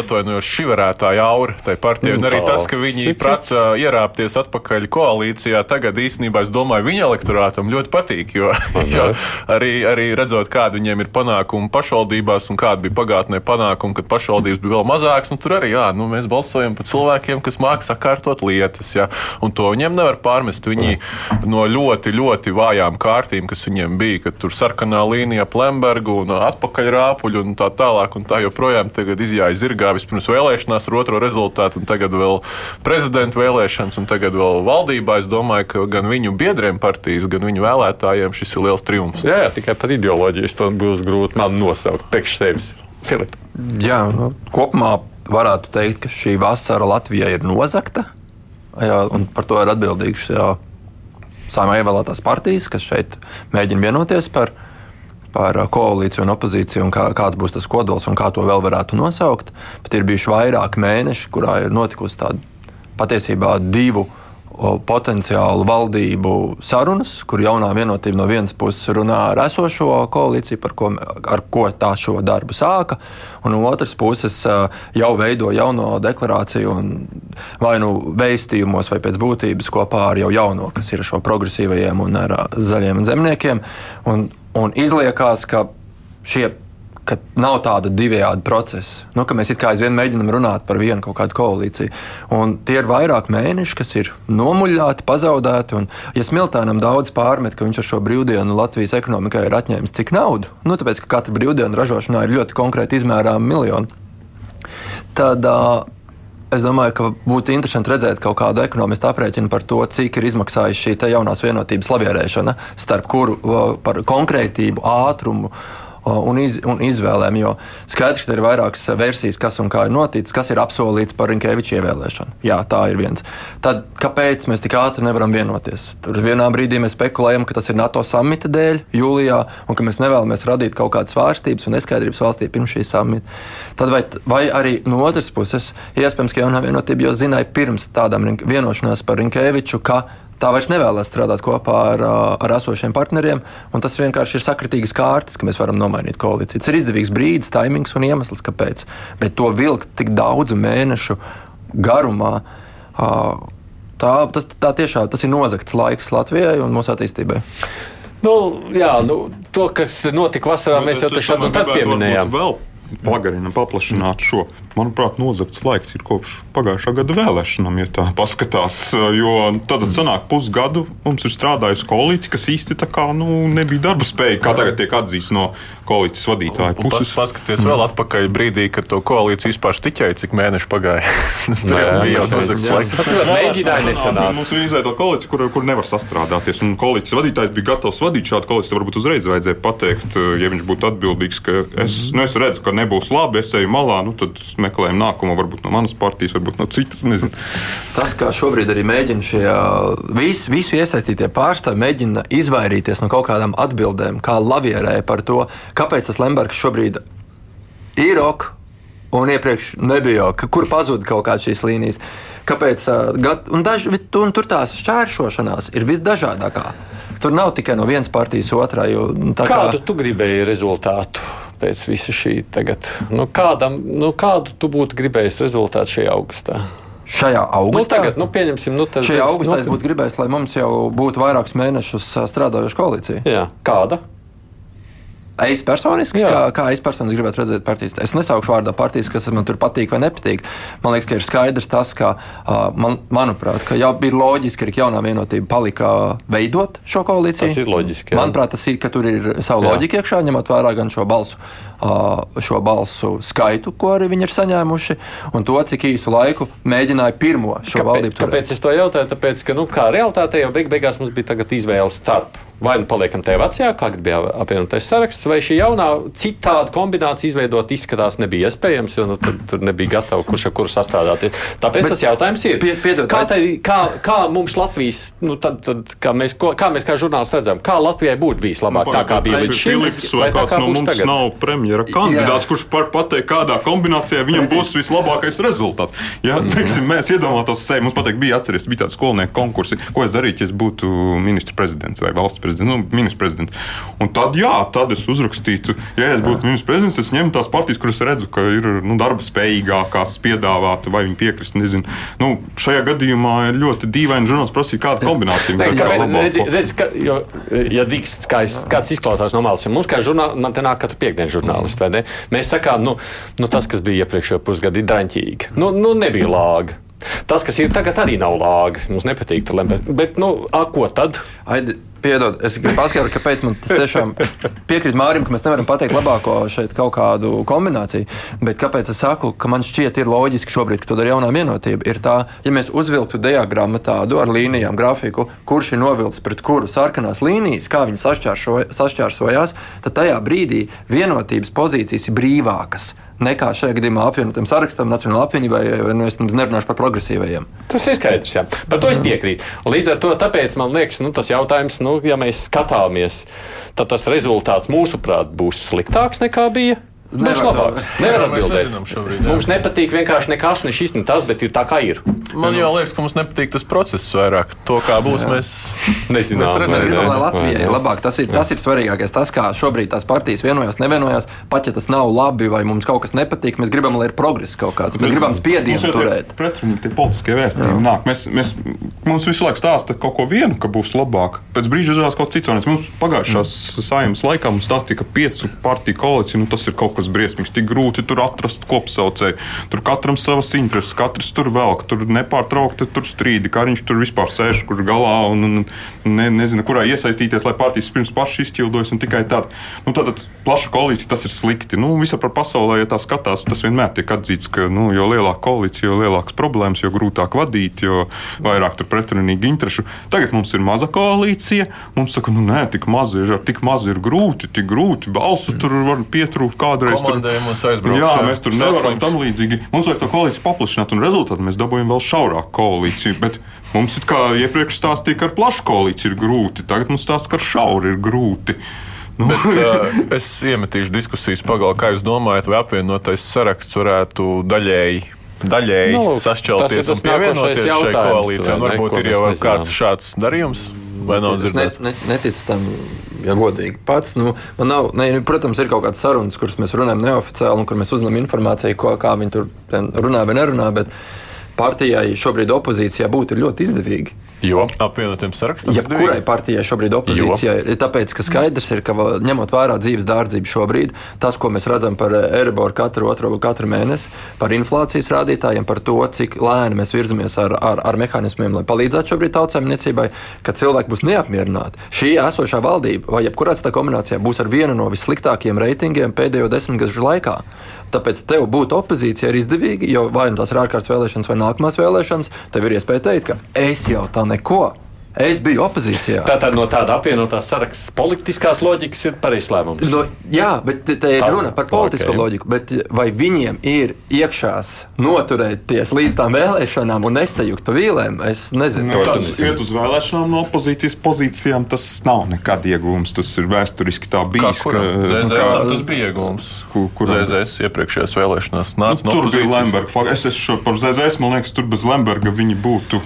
atvainojos, šiverētāja aura tai partijai. Un arī tas, ka viņi prata ierāpties atpakaļ koalīcijā, tagad īstenībā, es domāju, viņa elektorātam ļoti patīk, jo, jo arī, arī redzot, kāda viņiem ir panākumi pašvaldībās un kāda bija pagātnē panākumi, kad pašvaldības bija vēl mazākas, nu, tur arī, jā, nu, mēs balsojam par cilvēkiem, kas māca sakārtot lietas, jā, un to viņiem nevar pārmest. Viņi no ļoti, ļoti vājām kārtīm, kas viņiem bija, kad tur sarkanā līnija līnija ap Lembergu un atpakaļ rāpuļu un tā tālāk. Un tā joprojām tagad izjāja zirgā vispirms vēlēšanās ar otro rezultātu, un tagad vēl prezidenta vēlēšanas, un tagad vēl valdībā. Es domāju, ka gan viņu biedriem partijas, gan viņu vēlētājiem šis ir liels triumfs. Jā, jā tikai par ideoloģiju to būs grūti man nosaukt priekš sevis. Filip. Jā, nu, kopumā varētu teikt, ka šī vasara Latvijai ir nozagta. Jā, un par to ir atbildīgs saimē ievēlētās partijas, kas šeit mēģina vienoties par par uh, koalīciju un opozīciju un kā, kāds būs tas kodols un kā to vēl varētu nosaukt. Bet ir bijuši vairāki mēneši, kurā ir notikusi tāda patiesībā divu potenciālu valdību sarunas, kur jaunā vienotība no vienas puses runā ar esošo koalīciju, ko, ar ko tā šo darbu sāka, un no otras puses uh, jau veido jauno deklarāciju, vai nu veistījumos, vai pēc būtības kopā ar jau jauno, kas ir šo progresīvajiem un ar uh, zaļiem un zemniekiem. Un, Un izliekās, ka šie ka nav tāda divējāda procesa. Nu, mēs kā aizvien mēģinām runāt par vienu kaut kādu koalīciju. Un tie ir vairāk mēneši, kas ir nomuļāti, pazaudēti. Un, ja Smiltēnam daudz pārmet, ka viņš ar šo brīvdienu Latvijas ekonomikai ir atņēmis cik naudu, nu, tāpēc ka katra brīvdienu ražošanā ir ļoti konkrēti izmērāma miljoni, tad uh, Es domāju, ka būtu interesanti redzēt kaut kādu ekonomistu aprēķinu par to, cik ir izmaksājusi šī jaunās vienotības lavierēšana, starp kuru par konkrētību, ātrumu un, iz, un izvēlēm. Jo skaidrs, ka ir vairākas versijas, kas un kā ir noticis, kas ir apsolīts par Rinkēviča ievēlēšanu. Jā, tā ir viens. Tad kāpēc mēs tik ātri nevaram vienoties? Tur vienā brīdī mēs spekulējam, ka tas ir NATO samita dēļ, jūlijā, un ka mēs nevēlamies radīt kaut kādas svārstības un neskaidrības valstī pirms šī samita. Tad vai, vai arī no otras puses, iespējams, ka jaunā vienotība jau zināja pirms tādām vienošanās par Rinkēviču, ka tā vairs nevēlas strādāt kopā ar, ar esošiem partneriem. Tas vienkārši ir sakritīgas kārtas, ka mēs varam nomainīt koalīciju. Tas ir izdevīgs brīdis, taimings un iemesls, kāpēc. Bet to vilkt tik daudzu mēnešu garumā. Tā, tas, tā tiešām tas ir nozagts laiks Latvijai un mūsu attīstībai. Nu, jā, nu, to, kas notika vasarā, nu, mēs jau tad pieminējām. Vēl pagarinām, paplašināt šo. Manuprāt, nozagts laiks ir kopš pagājušā gada vēlēšanām, ja tā paskatās. Jo tad sanāk pusgadu mums ir strādājusi koalīcija, kas īsti kā, nu, nebija darba spējīga, kā tagad tiek atzīts no koalīcijas vadītāja puses. Pas, paskaties vēl atpakaļ brīdī, kad to koalīciju vispār stiķēja, cik mēneši pagāja. Tur jau bija jau nozagts laiks. Mēģināja nesanāca. Mums ir izveidota koalīcija, kur, kur nevar sastrādāties. Un koalīcijas vadītājs bija gatavs vadīt šādu koalīciju. Varbūt uzreiz vajadzēja pateikt, ja viņš būtu atbildīgs, ka es, nu, es redzu, ka nebūs labi, es eju malā, nu, tad meklējam nākamo, varbūt no manas partijas, varbūt no citas. Nezinu. Tas, kā šobrīd arī mēģina šie visi, visu iesaistītie pārstāvji, mēģina izvairīties no kaut kādām atbildēm, kā lavierē par to, kāpēc tas Lembergs šobrīd ir ok. Un iepriekš nebija, kur pazuda kaut kādas šīs līnijas. Kāpēc? Un, daž, un tur tās šķēršošanās ir visdažādākā. Tur nav tikai no vienas partijas otrā. Jo, kā... Kādu tu gribēji rezultātu? pēc visa šī tagad. Nu, kādam, nu, kādu tu būtu gribējis rezultātu šajā augustā? Šajā augustā, nu, tagad, nu, pieņemsim, nu, tad, šajā augustā nu, es būtu gribējis, lai mums jau būtu vairākus mēnešus strādājoša koalīcija. Jā, kāda? Es personiski, Jā. kā, kā es personiski gribētu redzēt partijas, es nesaukšu vārdā partijas, kas man tur patīk vai nepatīk. Man liekas, ka ir skaidrs tas, ka, man, manuprāt, ka jau bija loģiski, ka jaunā vienotība palika veidot šo koalīciju. Tas ir loģiski. Jā. Manuprāt, tas ir, ka tur ir savu loģiku iekšā, ņemot vērā gan šo balsu, šo balsu skaitu, ko arī viņi ir saņēmuši, un to, cik īsu laiku mēģināja pirmo šo kāpēc, valdību. Turēt. Kāpēc es to jautāju? Tāpēc, ka, nu, kā realitāte jau beig beigās mums bija izvēle starp vai nu paliekam tajā vecajā, kā bija apvienotais saraksts, vai šī jaunā citāda kombinācija izveidot izskatās nebija iespējams, jo nu, tur, tur nebija gatava kurš ar kuru sastādāties. Tāpēc Bet, tas jautājums ir, pie, piedod, kā, tai, kā, kā mums Latvijas, nu, tad, tad, kā, mēs, kā mēs kā žurnālisti redzam, kā Latvijai būtu bijis labāk, nu, tā kā bija līdz šim, vai tā kā no mums tagad? nav premjera kandidāts, Jā. kurš par pateikt, kādā kombinācijā viņam būs vislabākais rezultāts. Ja, -hmm. teiksim, mēs iedomātos mums pateikt, bija atceries, bija tāds skolnieku konkursi, ko es darītu, ja es būtu ministra prezidents vai valsts prezidents, nu, ministrs prezidents. Un tad, jā, tad es uzrakstītu, ja es būtu ministrs prezidents, es ņemtu tās partijas, kuras redzu, ka ir nu, darba spējīgākās, piedāvātu, vai viņi piekrist. Nezinu. Nu, šajā gadījumā ir ļoti dīvaini žurnāls prasīt, kāda kombinācija ir. Redz, redz, ka, jo, ja drīkst, kā es, kāds izklausās no malas, ja mums kā žurnālisti, man te nāk katru piekdienu žurnālisti, vai ne? Mēs sakām, nu, nu tas, kas bija iepriekšējā pusgadā, ir draņķīgi. Nu, nu nebija lāga. Tas, kas ir tagad, arī nav lāga. Mums nepatīk, bet, bet nu, a, ko tad? Aidi. Piedod, es gribu paskaidrot, kāpēc man tas tiešām piekrīt Mārim, ka mēs nevaram pateikt labāko šeit kaut kādu kombināciju. Bet kāpēc es saku, ka man šķiet ir loģiski šobrīd, ka to dara jaunā vienotība, ir tā, ja mēs uzvilktu diagrammu tādu ar līnijām, grafiku, kurš ir novilcis pret kuru sarkanās līnijas, kā viņi sašķērsojās, tad tajā brīdī vienotības pozīcijas ir brīvākas nekā šajā gadījumā apvienotiem sarakstam, Nacionālajai apvienībai, vai nu es nerunāšu par progresīvajiem. Tas ir skaidrs, jā. Par to es piekrītu. Līdz ar to man liekas, nu, tas jautājums, nu, ja mēs skatāmies, tad tas rezultāts mūsuprāt būs sliktāks nekā bija. Nevar labāks. Nevar atbildēt. Šobrīd, jā. mums nepatīk vienkārši nekas, ne šis, ne tas, bet ir tā, kā ir. Man jau liekas, ka mums nepatīk tas process vairāk. To, kā būs, jā. mēs nezinām. Mēs redzēsim, lai Latvijai ir labāk. Tas ir, tas ir svarīgākais. Tas, kā šobrīd tās partijas vienojās, nevienojās, pat ja tas nav labi vai mums kaut kas nepatīk, mēs gribam, lai ir progress kaut kāds. Mēs gribam spiedienu turēt. Pretrunīgi tie politiskie vēstījumi nāk. Mēs, mēs, mums visu laiku stāsta kaut ko vienu, ka būs labāk. Pēc brīža izrādās kaut kas cits. Mums pagājušās saimnes laikā mums stāstīja, ka piecu partiju koalīcija nu, tas ir kaut kas briesmīgs. Tik grūti tur atrast kopsaucēju. Tur katram savas intereses, katrs tur velk, tur nepārtraukti tur strīdi. Kā viņš tur vispār sēž kur galā un, un ne, nezina, kurā iesaistīties, lai partijas pirms pašas izķildojas. Tikai tāda nu, plaša koalīcija tas ir slikti. Nu, Visā pasaulē, ja tā skatās, tas vienmēr tiek atzīts, ka nu, jo lielāka koalīcija, jo lielākas problēmas, jo grūtāk vadīt, jo vairāk tur pretrunīgi interešu. Tagad mums ir maza koalīcija. Mums saka, nu nē, tik maz ir, tik maz ir grūti, tik grūti. Balsu tur var pietrūkt kādreiz. Tur aizbraukt. Jā, mēs tur nevaram tam līdzīgi. Mums vajag to koalīciju paplašināt, un rezultātā mēs dabūjam vēl šaurāku koalīciju. Bet mums ir kā iepriekš stāstīja, ka ar plašu koalīciju ir grūti. Tagad mums stāsta, ka ar šauru ir grūti. Nu. Bet, uh, es iemetīšu diskusijas pagalā, kā jūs domājat, vai apvienotais saraksts varētu daļēji daļēji nu, sašķelties un pievienoties šai koalīcijai. Varbūt ir jau kāds šāds darījums. Vai nav dzirdēts? Ne, ne, neticu tam, ja godīgi. Pats, nu, nav, ne, nu, protams, ir kaut kādas sarunas, kuras mēs runājam neoficiāli un kur mēs uzzinām informāciju, ko, kā viņi tur runā vai nerunā. Bet partijai šobrīd opozīcijā būt ļoti izdevīgi Jo apvienotiem sarakstam. Jebkurai partijai šobrīd opozīcijai, jo. tāpēc, ka skaidrs ir, ka ņemot vērā dzīves dārdzību šobrīd, tas, ko mēs redzam par Eiriboru katru otro katru mēnesi, par inflācijas rādītājiem, par to, cik lēni mēs virzamies ar, ar, ar mehānismiem, lai palīdzētu šobrīd tautsēmniecībai, ka cilvēki būs neapmierināti. Šī esošā valdība vai jebkurā citā kombinācijā būs ar vienu no vissliktākajiem reitingiem pēdējo desmitgažu laikā. Tāpēc tev būt opozīcija ir izdevīgi, jo vai nu tās ir ārkārtas vēlēšanas vai nākamās vēlēšanas, tev ir iespēja teikt, ka es jau tā neko Es biju opozīcijā. Tātad no tāda apvienotās saraksts politiskās loģikas ir pareizs lēmums. No, jā, bet te ir runa par politisko okay. loģiku. Vai viņiem ir iekšās noturēties līdz tām vēlēšanām un nesajukt pa vīlēm? Es nezinu. No, tas iet uz vēlēšanām no opozīcijas pozīcijām. Tas nav nekad iegūms. Tas ir vēsturiski tā bijis. Kā, ka, ZZS, kā, tas bija iegūms. Kur, kur ZZS iepriekšējās vēlēšanās nāca nu, no tur bija Lemberga. Es esmu par ZZS, man liekas, tur bez Lemberga viņi būtu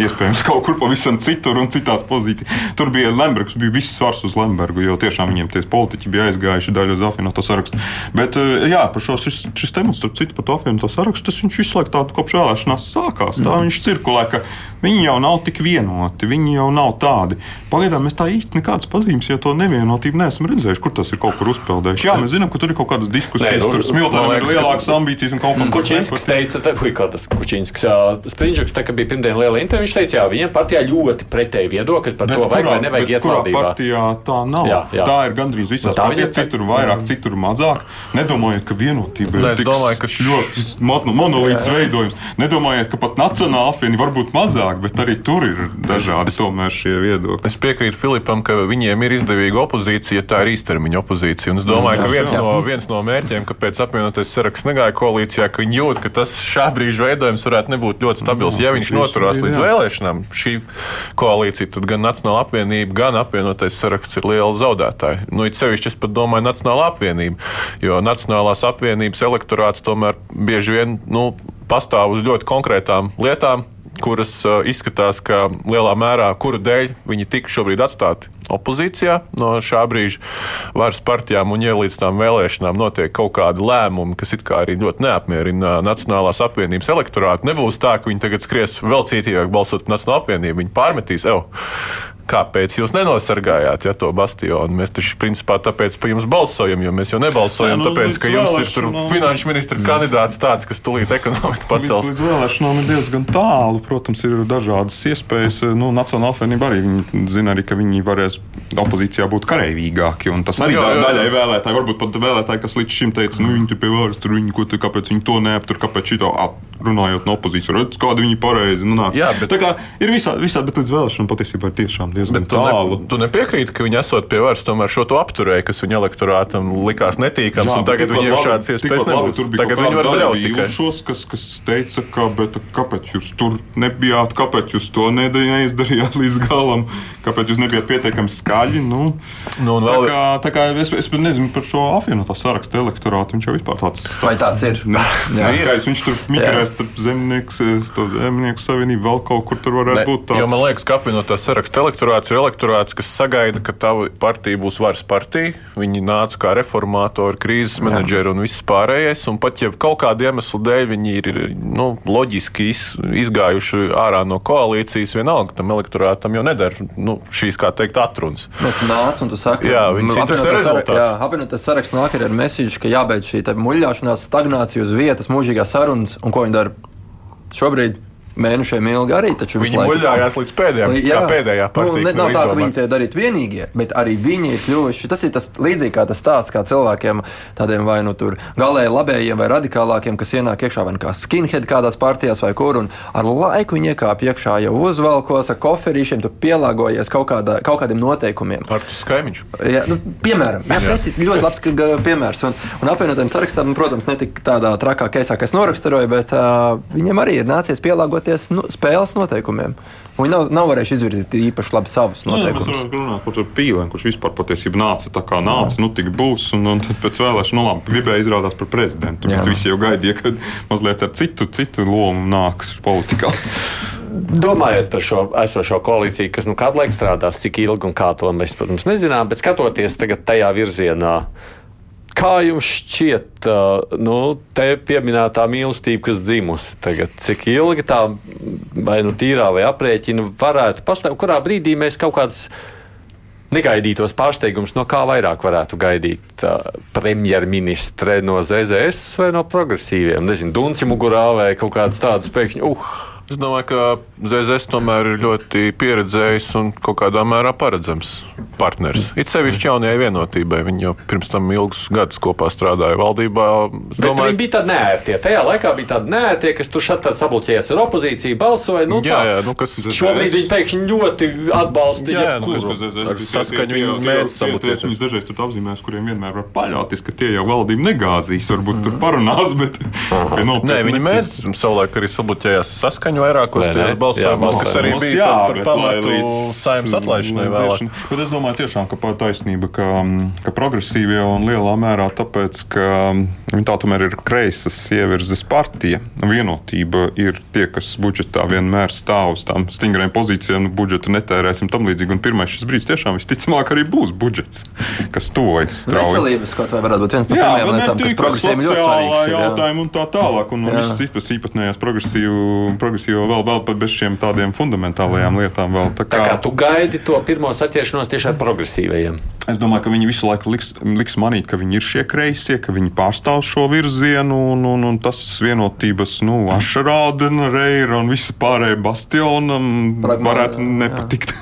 iespējams kaut kur pavisam citur un citās pozīcijās. Tur bija Lembergs, bija viss svars uz Lembergu, jo tiešām viņiem tie politiķi bija aizgājuši daļu uz apvienoto sarakstu. Bet, eh, jā, par šo šis, šis temats, starp citu, par to apvienoto sarakstu, tas viņš visu laiku tādu kopš vēlēšanās sākās. Tā mm. viņš cirkulē, ka viņi jau nav tik vienoti, viņi jau nav tādi. Pagaidām mēs tā īsti nekādas pazīmes, ja to nevienotību neesam redzējuši, kur tas ir kaut kur uzpeldējuši. Jā, mēs zinām, ka tur ir kaut kādas diskusijas, tur smiltenēm ir lielākas ambīcijas un kaut kas tāds. Kučinskis teica, ka Kučinskis, Sprinčuks, tā kā bija pirmdien liela intervija, viņš teica, jā, viņiem partijā ļoti pretēji viedokļi par bet to, vajag kurā, vai nevajag iet valdībā. Partijā tā nav. Jā, jā. Tā ir gandrīz visās nu, partijās, citur vairāk, citur mazāk. Nedomājiet, ka vienotība ir tik domāju, ka ļoti monolīts veidojums. Nedomājiet, ka pat nacionāla apvienība var būt mazāk, bet arī tur ir dažādi tomēr šie viedokļi. Es piekrītu Filipam, ka viņiem ir izdevīga opozīcija, tā ir īstermiņa opozīcija. Un es domāju, ka viens no, viens no mērķiem, kāpēc apvienotais saraksts negāja koalīcijā, ka viņi jūt, ka tas šā brīža veidojums varētu nebūt ļoti stabils, ja viņš noturās līdz vēlēšanām. Šī koalīcija, tad gan Nacionāla apvienība, gan apvienotais saraksts ir liela zaudētāji. Nu, it sevišķi es pat domāju Nacionāla apvienība, jo Nacionālās apvienības elektorāts tomēr bieži vien nu, pastāv uz ļoti konkrētām lietām, kuras uh, izskatās, ka lielā mērā kuru dēļ viņi tika šobrīd atstāti opozīcijā no šā brīža varas partijām, un ja līdz tām vēlēšanām notiek kaut kādi lēmumi, kas it kā arī ļoti neapmierina Nacionālās apvienības elektorātu, nebūs tā, ka viņi tagad skries vēl cītīgāk balsot par Nacionālo apvienību. Viņi pārmetīs, evo, kāpēc jūs nenosargājāt ja, to bastionu. Mēs taču principā tāpēc par jums balsojam, jo mēs jau nebalsojam, jā, nu, tāpēc, ka jums ir tur finanšu ministra jā. kandidāts tāds, kas tulīt ekonomiku pacels. Līdz, līdz vēlēšanām ir diezgan tālu. Protams, ir dažādas iespējas. Nu, Nacionāla apvienība arī zina, arī, ka viņi varēs opozīcijā būt karavīgāki. Tas arī jā, jā, jā. daļai vēlētāji, varbūt pat vēlētāji, kas līdz šim teica, nu viņi tur pie varas, tur viņi, ko, kāpēc viņi to neaptur, kāpēc šito runājot no opozīcijas, redz, kāda viņi pareizi. Nu, jā, bet... Tā kā ir visādi, visā, bet līdz vēlēšanām patiesībā ir tiešām diezgan tu tālu. Ne, tu nepiekrīti, ka viņi esot pie varas, tomēr šo to apturēja, kas viņa elektorātam likās netīkams, Jā, un tagad viņiem šādas iespējas nebūtu. Tagad viņi var bļaut tikai. Šos, kas, kas teica, ka, bet, kāpēc jūs tur nebijāt, kāpēc jūs to neizdarījāt līdz galam, kāpēc jūs nebijāt pietiekami skaļi. Nu, nu, vēl... tā kā, tā kā es, es nezinu par šo apvienotā sarakstu elektorātu, viņš jau vispār tāds. tāds Vai tāds ir? Ne, neskaidrs, viņš tur migrē starp zemnieku, zemnieku savienību, vēl kaut kur tur varētu ne, būt tāds. Jo man liekas, ka apvienotā saraksta elektorāts ir elektorāts, kas sagaida, ka tava partija būs varas partija. Viņi nāca kā reformātori, krīzes menedžeri un viss pārējais. Un pat ja kaut kāda iemesla dēļ viņi ir nu, loģiski iz, izgājuši ārā no koalīcijas, vienalga tam elektorātam jau nedara nu, šīs, kā teikt, atrunas. Nu, nāc un tu saki, jā, viņas nu, interesē rezultāts. Jā, apvienotais saraksts nāk ar mēsīšu, ka jābeidz šī muļļāšanās, stagnācija uz vietas, mūžīgās sarunas, un ko viņi dara šobrīd? Mēnešiem ilgi arī. Viņi muļājās līdz pēdējām, jā, pēdējā partijā. Nu, nav tā, ka viņi tie darīt vienīgie, bet arī viņi ir kļuvuši. Tas ir tas līdzīgi kā tas stāsts, kā cilvēkiem tādiem vai nu tur galēji labējiem vai radikālākiem, kas ienāk iekšā vai nu kā skinhead kādās partijās vai kur, un ar laiku viņi iekāp iekšā jau uzvalkos ar koferīšiem, tu pielāgojies kaut, kādā, kaut kādiem noteikumiem. Ar tu skaimiņš? Jā, nu, piemēram, jā, jā. Preci, ļoti labs piemērs. Un, un apvienotiem sarakstam, protams, ne tik tādā trakā keisā, kā es noraksturoju, bet uh, viņiem arī ir nācies pielāgot pielāgoties nu, spēles noteikumiem. Viņi nav, nav varējuši izvirzīt īpaši labi savus noteikumus. Nu, jā, mēs varam runāt par pīlēm, kurš vispār patiesībā nāca tā kā nāca, jā. nu tik būs, un, un tad pēc vēlēšanu nu, labi, gribēja izrādās par prezidentu. Jā. Visi jau gaidīja, ka mazliet ar citu, citu lomu nāks politikā. Domājot par šo esošo koalīciju, kas nu kādu laiku strādās, cik ilgi un kā to mēs, protams, nezinām, bet skatoties tagad tajā virzienā, Kā jums šķiet, nu, te pieminētā mīlestība, kas dzimusi tagad, cik ilgi tā vai nu tīrā vai aprēķina varētu pastāvēt, kurā brīdī mēs kaut kādas negaidītos pārsteigumus, no kā vairāk varētu gaidīt uh, premjerministre no ZZS vai no progresīviem? Nezinu, Dunci mugurā vai kaut kādas tādas pēkšņi, uh, Es domāju, ka ZZS tomēr ir ļoti pieredzējis un kaut kādā mērā paredzams partners. It sevišķi jaunajai vienotībai. Viņi jau pirms tam ilgus gadus kopā strādāja valdībā. Es domāju, viņi bija tādi nērtie. Tajā laikā bija tādi nērtie, kas tur šādi sabloķējies ar opozīciju, balsoja. Nu, jā, jā, nu, kas, šobrīd viņi pēkšņi ļoti atbalsta. Jā, jā nu, kas, saskaņu viņi mēģina sabloķēt. Viņus dažreiz tur apzīmēs, kuriem vienmēr var paļauties, ka tie jau valdību negāzīs. Varbūt tur parunās, bet. Nē, viņi mēģina savulaik arī sabloķējās saskaņu vairākos tajos balsojumos, kas arī bija jā, par bet, pamatu līdz saimnes atlaišanai vēlāk. Bet es domāju, tiešām, ka tā taisnība, ka, ka progresīvie un lielā mērā tāpēc, ka viņi tā tomēr ir kreisas ievirzes partija. Vienotība ir tie, kas budžetā vienmēr stāv uz tām stingrām pozīcijām, nu, budžetu netērēsim tam līdzīgi. Un pirmais šis brīdis tiešām visticamāk arī būs budžets, kas tuvojas strauji. Veselības kaut vai varētu būt viens no Jā, pirmajām lietām, kas progresīviem ļoti svarīgs. jautājuma un tā tālāk. Un Jā. viss īpas īpatnējās progresīvu, progresīvo vēl, vēl pat bez šiem tādiem fundamentālajām lietām. Vēl. Tā Tā kā kā, tu gaidi to pirmo saķeršanos tieši ar progresīvajiem. es domāju, ka viņi visu laiku liks, liks manīt, ka viņi ir šie kreisie, ka viņi pārstāv šo virzienu, un, un, un tas vienotības, nu, Ašarādena, Reira un visi pārējie bastionam Pragma- varētu nepatikt.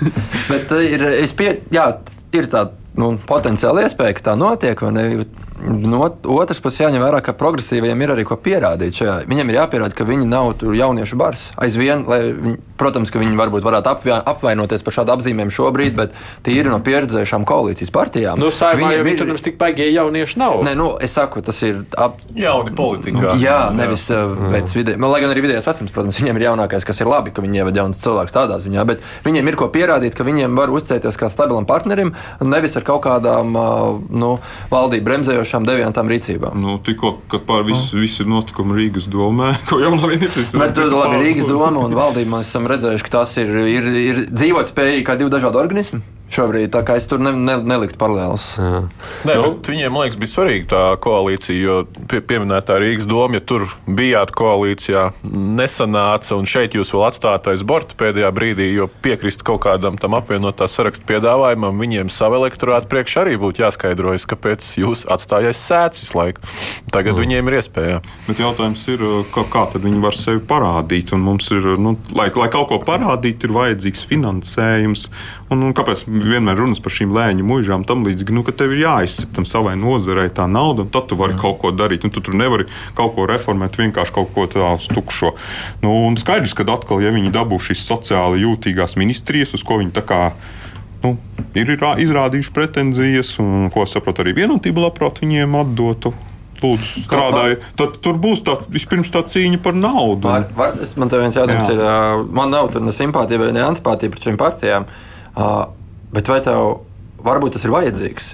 Bet ir, es pie, jā, ir tāda nu, potenciāla iespēja, ka tā notiek. vai ne? No otras puses, jāņem vērā, ka progresīviem ir arī ko pierādīt. Šajā. Viņiem ir jāpierāda, ka viņi nav tur jauniešu bars. Aizvien, lai viņi, protams, ka viņi varbūt varētu apvien, apvainoties par šādu apzīmēm šobrīd, bet tīri no pieredzējušām koalīcijas partijām. Nu, jau Viņiem viņi tur nemaz tik baigie jaunieši nav. Nē, nu, es saku, tas ir ap, Jauni politikā. Jā, nevis uh, pēc vidējā. Lai gan arī vidējais vecums, protams, viņiem ir jaunākais, kas ir labi, ka viņi ievada jaunas cilvēkus tādā ziņā, bet viņiem ir ko pierādīt, ka viņiem var uzticēties kā stabilam partnerim, nevis ar kaut kādām uh, nu, valdību bremzējošām deviantām rīcībām. Nu, tikko, kad pār visu, visu ir notikumi Rīgas domē, ko jau nav vienības. Bet tur labi, Rīgas doma un valdība mēs esam redzējuši, ka tas ir, ir, ir dzīvotspējīgi kā divi dažādi organismi. Šobrīd tā kā es tur ne, ne, neliktu paralēlus. Nē, Nu. viņiem, man liekas, bija svarīga tā koalīcija, jo pie, pieminētā Rīgas doma, ja tur bijāt koalīcijā, nesanāca, un šeit jūs vēl atstājāt aiz borta pēdējā brīdī, jo piekrist kaut kādam tam apvienotā sarakstu piedāvājumam, viņiem savu elektorātu priekš arī būtu jāskaidrojas, kāpēc jūs atstājāt sēdz visu laiku. Tagad mm. viņiem ir iespēja. Bet jautājums ir, kā, kā tad viņi var sevi parādīt? Un mums ir, nu, lai, lai kaut ko parādītu, ir vajadzīgs finansējums. Un, un kāpēc vienmēr runas par šīm lēņu mūžām tam līdzīgi? Nu, ka tev ir jāizsit tam savai nozarei tā nauda, un tad tu vari kaut ko darīt. Un tu tur nevari kaut ko reformēt, vienkārši kaut ko tādu tukšo. Nu, un skaidrs, ka atkal, ja viņi dabū šīs sociāli jūtīgās ministrijas, uz ko viņi tā kā nu, ir izrādījuši pretenzijas, un ko saprotu, arī vienotība labprāt viņiem atdotu. Lūdzu, strādājiet. Tad tur būs tā, vispirms tā cīņa par naudu. Var, var, man te viens jautājums Jā. ir, man nav tur ne simpātija vai ne antipātija pret šīm partijām, ā, bet vai tev varbūt tas ir vajadzīgs?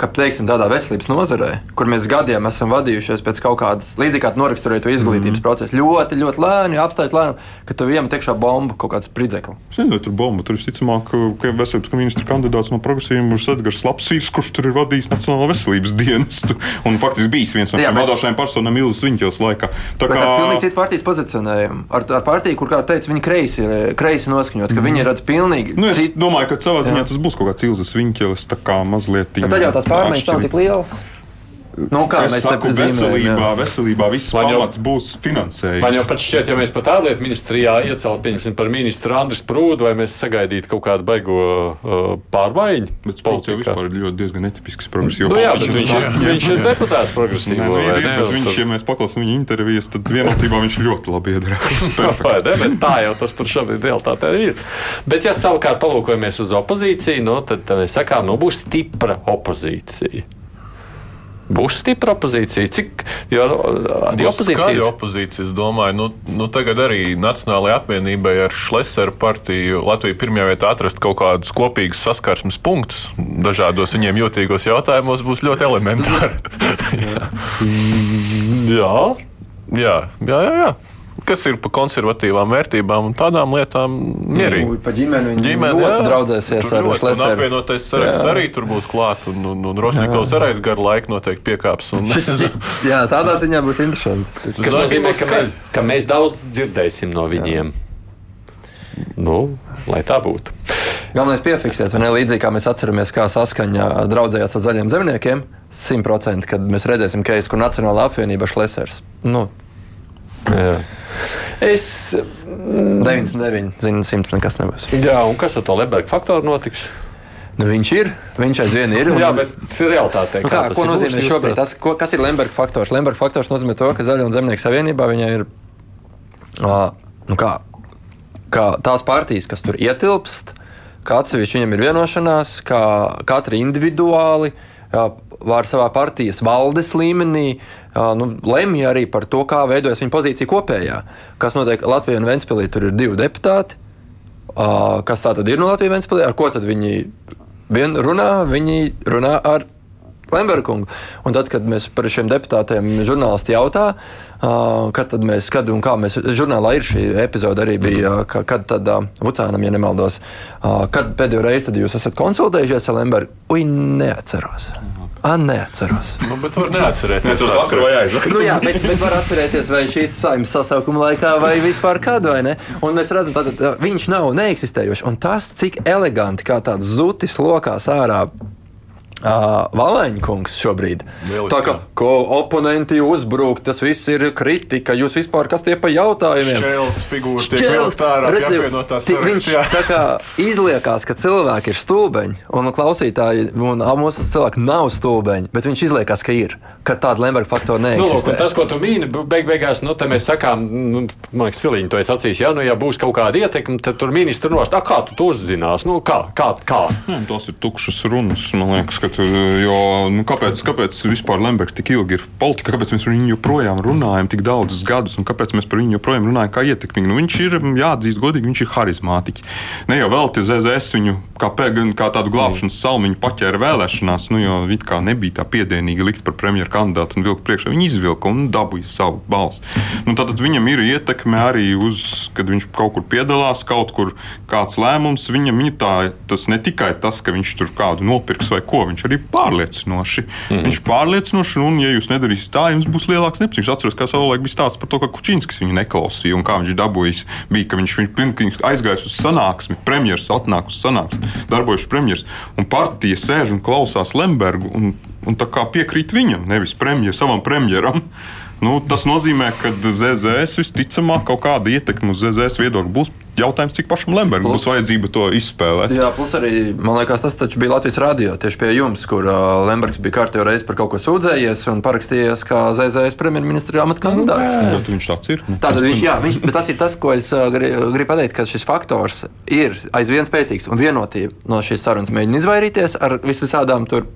Ka, teiksim, tādā veselības nozarē, kur mēs gadiem esam vadījušies pēc kaut kādas līdzīgas, kā noraksturēt izglītības mm -hmm. procesu, ļoti, ļoti lēni, apstājas lēni, ka tu iemet iekšā bombu kaut kāds spridzeklis. Vai tur bomba. Tur visticamāk, ka veselības ministra kandidāts no progresīviem būs Edgars Lapsīs, kurš tur ir vadījis Nacionālo veselības dienestu. Un faktiski bijis viens no Jā, šiem vadošajiem personām Ilzas Viņķels laikā. Tā Bet ar pilnīgi citu partijas pozicionējumu. Ar, ar partiju, kur, kā teica, viņi kreisi ir kreisi noskaņot, ka viņi redz pilnīgi Nu, es citu. domāju, ka savā ziņā tas būs kaut kāds Ilzas Viņķelis, tā kā mazliet. Tad jau tās pārmaiņas nav tik lielas. Nu, kā Es mēs zīmējam, veselībā, veselībā viss jau- pamats būs finansējums. Man jau pat šķiet, ja mēs pat ārlietu ministrijā ieceltu pieņemsim par ministru Andris Prūdu, vai mēs sagaidītu kaut kādu baigo uh, pārmaiņu. Bet spēks jau vispār ir ļoti diezgan netipisks progresīvs. Nu, jā, bet viņš, ir, viņš ir deputāts progresīvo. Nē, nu, ir, ne? bet viņš, ja mēs paklausām viņa intervijas, tad vienotībā viņš ļoti labi iedarbojas. Tā jau tas tur šobrīd realitātē ir. Bet, ja savukārt palūkojamies uz opozīciju, nu, tad, tad mēs sakām, nu, būs stipra opozīcija. Būs stipra opozīcija. Cik? Jo arī Būs skaļa opozīcija. opozīcija, es domāju, nu, nu tagad arī Nacionālajai apvienībai ar Šleseru partiju Latviju pirmajā vietā atrast kaut kādus kopīgus saskarsmes punktus dažādos viņiem jūtīgos jautājumos būs ļoti elementāri. Jā, jā, jā, jā. jā. Kas ir par konservatīvām vērtībām un tādām lietām mierīgi. Nu, pa ģimeni viņi Ģimene, ļoti jā. draudzēsies ar ļoti, un Šleseru. apvienotais saraksts Jā. arī tur būs klāt, un, un, un Rosnikovs arī garu laiku noteikti piekāps. Un, Jā, tādā ziņā būtu interesanti. Kas nozīmē, ka mēs, ka mēs daudz dzirdēsim no viņiem. Nu, lai tā būtu. Galvenais piefiksēt, vai ne līdzīgi kā mēs atceramies, kā saskaņa draudzējās ar zaļiem zemniekiem, 100%, kad mēs redzēsim, ka ir Nacionāla apvienība Šlesers. Nu, Jā. Es, 99, zinu, 100 nekas nebūs. jā, un kas ar to Leberga faktoru notiks? Nu, viņš ir, viņš aizvien ir. un- Jā, bet realitātē Nu kā ko ir nozīmē būs, šobrīd? Tas, ko, kas ir Lemberga faktors? Lemberga faktors nozīmē to, ka Zaļo un Zemnieku savienībā viņai ir ā, nu kā, kā tās partijas, kas tur ietilpst, ka atsevišķi viņiem ir vienošanās, ka katra individuāli jā, var savā partijas valdes līmenī nu, lemj arī par to, kā veidojas viņa pozīcija kopējā. Kas notiek Latvijā un Ventspīlī, tur ir divi deputāti. Kas tā tad ir no Latvijas Ventspīlī? Ar ko tad viņi vien runā? Viņi runā ar Lembergu. Un tad, kad mēs par šiem deputātiem žurnālisti jautā, kad, mēs, kad un kā mēs, žurnālā ir šī epizode arī bija, ka, kad tad Vucānam, ja nemaldos, kad pēdējo reizi tad jūs esat konsultējušies ar Lembergu? Ui, neatceros. A, neatceros. nu, bet var neatcerēties. Tas vakar vai aizvakar. Nu, jā, bet, bet var atcerēties, vai šīs saimnes sasaukuma laikā, vai vispār kādu, vai ne? Un mēs redzam, ka viņš nav neeksistējošs. Un tas, cik eleganti, kā tāds zutis lokās ārā. Uh, Valēņa kungs šobrīd. Lieliski. Tā kā ko oponenti uzbrūk, tas viss ir kritika. Jūs vispār kas tie pa jautājumiem? Šķēles figūra tiek ārā apvienotās Viņš tā kā izliekās, ka cilvēki ir stulbeņi, un klausītāji, un mūsu cilvēki nav stulbeņi, bet viņš izliekās, ka ir, ka tāda Lemberga faktora Nu, lūk, neeksistē. tas, ko tu mīni, beig beigās, nu, te mēs sakām, nu, man liekas, Filiņš to ir sacījis, ja, nu, ja būs kaut kāda ietekme, tad tur ministri nost, "A, kā tu to uzzinās, nu, kā, kā, kā? Nē, Tas ir tukšas runas. Man liekas, ka tu, jo, nu, kāpēc, kāpēc vispār Lembergs tik ilgi ir politikā, kāpēc mēs par viņu joprojām runājam tik daudzus gadus, un kāpēc mēs par viņu joprojām runājam kā ietekmīgu? Nu, viņš ir, jāatzīst, godīgi, viņš ir harizmātiķis. Ne jau vēl te ZZS viņu kā, pē- gan kā tādu glābšanas salmiņu paķēra vēlēšanās, nu, jo it kā nebija tā piedienīgi likt par premjeru kandidātu un vilkt priekšā. Viņi izvilka un dabūja savu balsi. Nu, tātad viņam ir ietekme arī uz, kad viņš kaut kur piedalās, kaut kur kāds lēmums. Viņam ir tā, tas ne tikai tas, ka viņš tur kādu nopirks vai ko, viņš arī pārliecinoši. Mm. Viņš pārliecinoši, un, ja jūs nedarīsiet tā, jums būs lielāks nepatiks. Es atceros, kā savulaik bija stāsts par to, ka Kučinskis viņu neklausīja un kā viņš dabūjis. Bija, ka viņš, viņš, viņš aizgājis uz sanāksmi, premjerministrs atnāk uz sanāksmi, darbojas premjerministrs, un partija sēž un klausās Lembergu un, un tā kā piekrīt viņam, nevis premjer, savam premjeram. Nu, tas nozīmē, ka ZZS visticamāk kaut kāda ietekme uz ZZS viedokli būs. Jautājums, cik pašam Lembergam būs vajadzība to izspēlēt? Jā, plus arī, man liekas, tas taču bija Latvijas radio tieši pie jums, kur uh, Lembergs bija kārtībā reizi par kaut ko sūdzējies un parakstījies kā ZZS premjerministra amata kandidāts. Bet viņš tāds ir. Nu, Tātad viņš, jā, viņš, bet tas ir tas, ko es uh, gri- gribu pateikt, ka šis faktors ir aizvien spēcīgs un vienotība no šīs sarunas mēģina izvairīties ar visvisādām tur.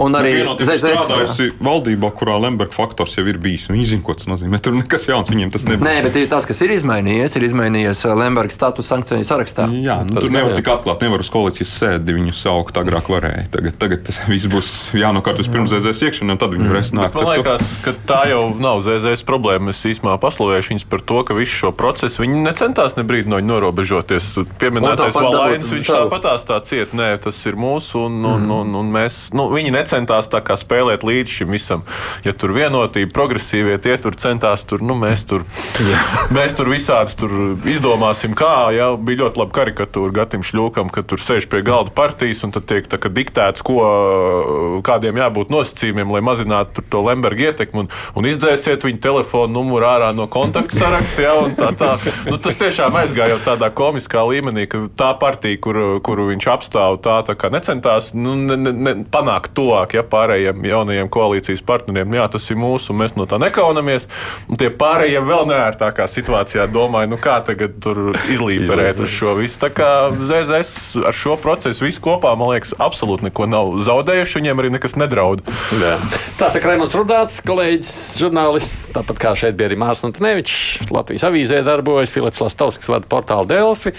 Un arī strādājusi valdībā, kurā Lemberga faktors jau ir bijis. Viņi zina, ko tas nozīmē. Tur nekas jauns viņiem tas nebija. Nē, bet tas, kas ir izmainījies, ir izmainījies uh, Lemberga status sankciju sarakstā. Jā, nu, Tas tur nevar jā. tik atklāt, nevar uz koalīcijas sēdi viņu saukt. Agrāk varēja. Tagad, tagad tas viss būs jānokārt vispirms ZZS iekšā, un tad viņi varēs nākt. Man liekas, ka tā jau nav ZZS problēma. Es īstenībā paslavēšu viņus par to, ka visu šo procesu viņi necentās ne brīdi no viņa norobežoties. Tu Pieminētais dabūt viņš tāpatās tā ciet. Nē, tas ir mūsu, un, un, un, un mēs, nu, viņi necentās tā kā spēlēt līdz šim visam. Ja tur vienotība, progresīvie tie tur centās, tur, nu, mēs tur, mēs tur visādi tur izdomāsim, kā. Jā, bija ļoti laba karikatūra Gatim Šļūkam, ka tur sēž pie galda partijas un tad tiek tā, diktēts, ko, kādiem jābūt nosacījumiem, lai mazinātu to Lemberga ietekmi un, un izdzēsiet viņa telefonu numuru ārā no kontaktu saraksta. Un tā, tā. Nu, tas tiešām aizgāja jau tādā komiskā līmenī, ka tā partija, kur, kuru viņš apstāv, tā, tā kā necentās nu, ne, ne, panākt tuvāk ja, pārējiem jaunajiem koalīcijas partneriem. Jā, tas ir mūsu, un mēs no tā nekaunamies. Un tie pārējie vēl neērtākā situācijā domāja, nu kā tagad tur izlīperēt uz šo visu. Tā kā ZZS ar šo procesu visu kopā, man liekas, absolūti neko nav zaudējuši. Viņiem arī nekas nedraud. Jā. Tā saka Raimons Rudāts, kolēģis, žurnālists. Tāpat kā šeit bija arī Mārcis Kalniņš, Latvijas avīzē darbojas, Filips Lastovskis vada portālu Delfi,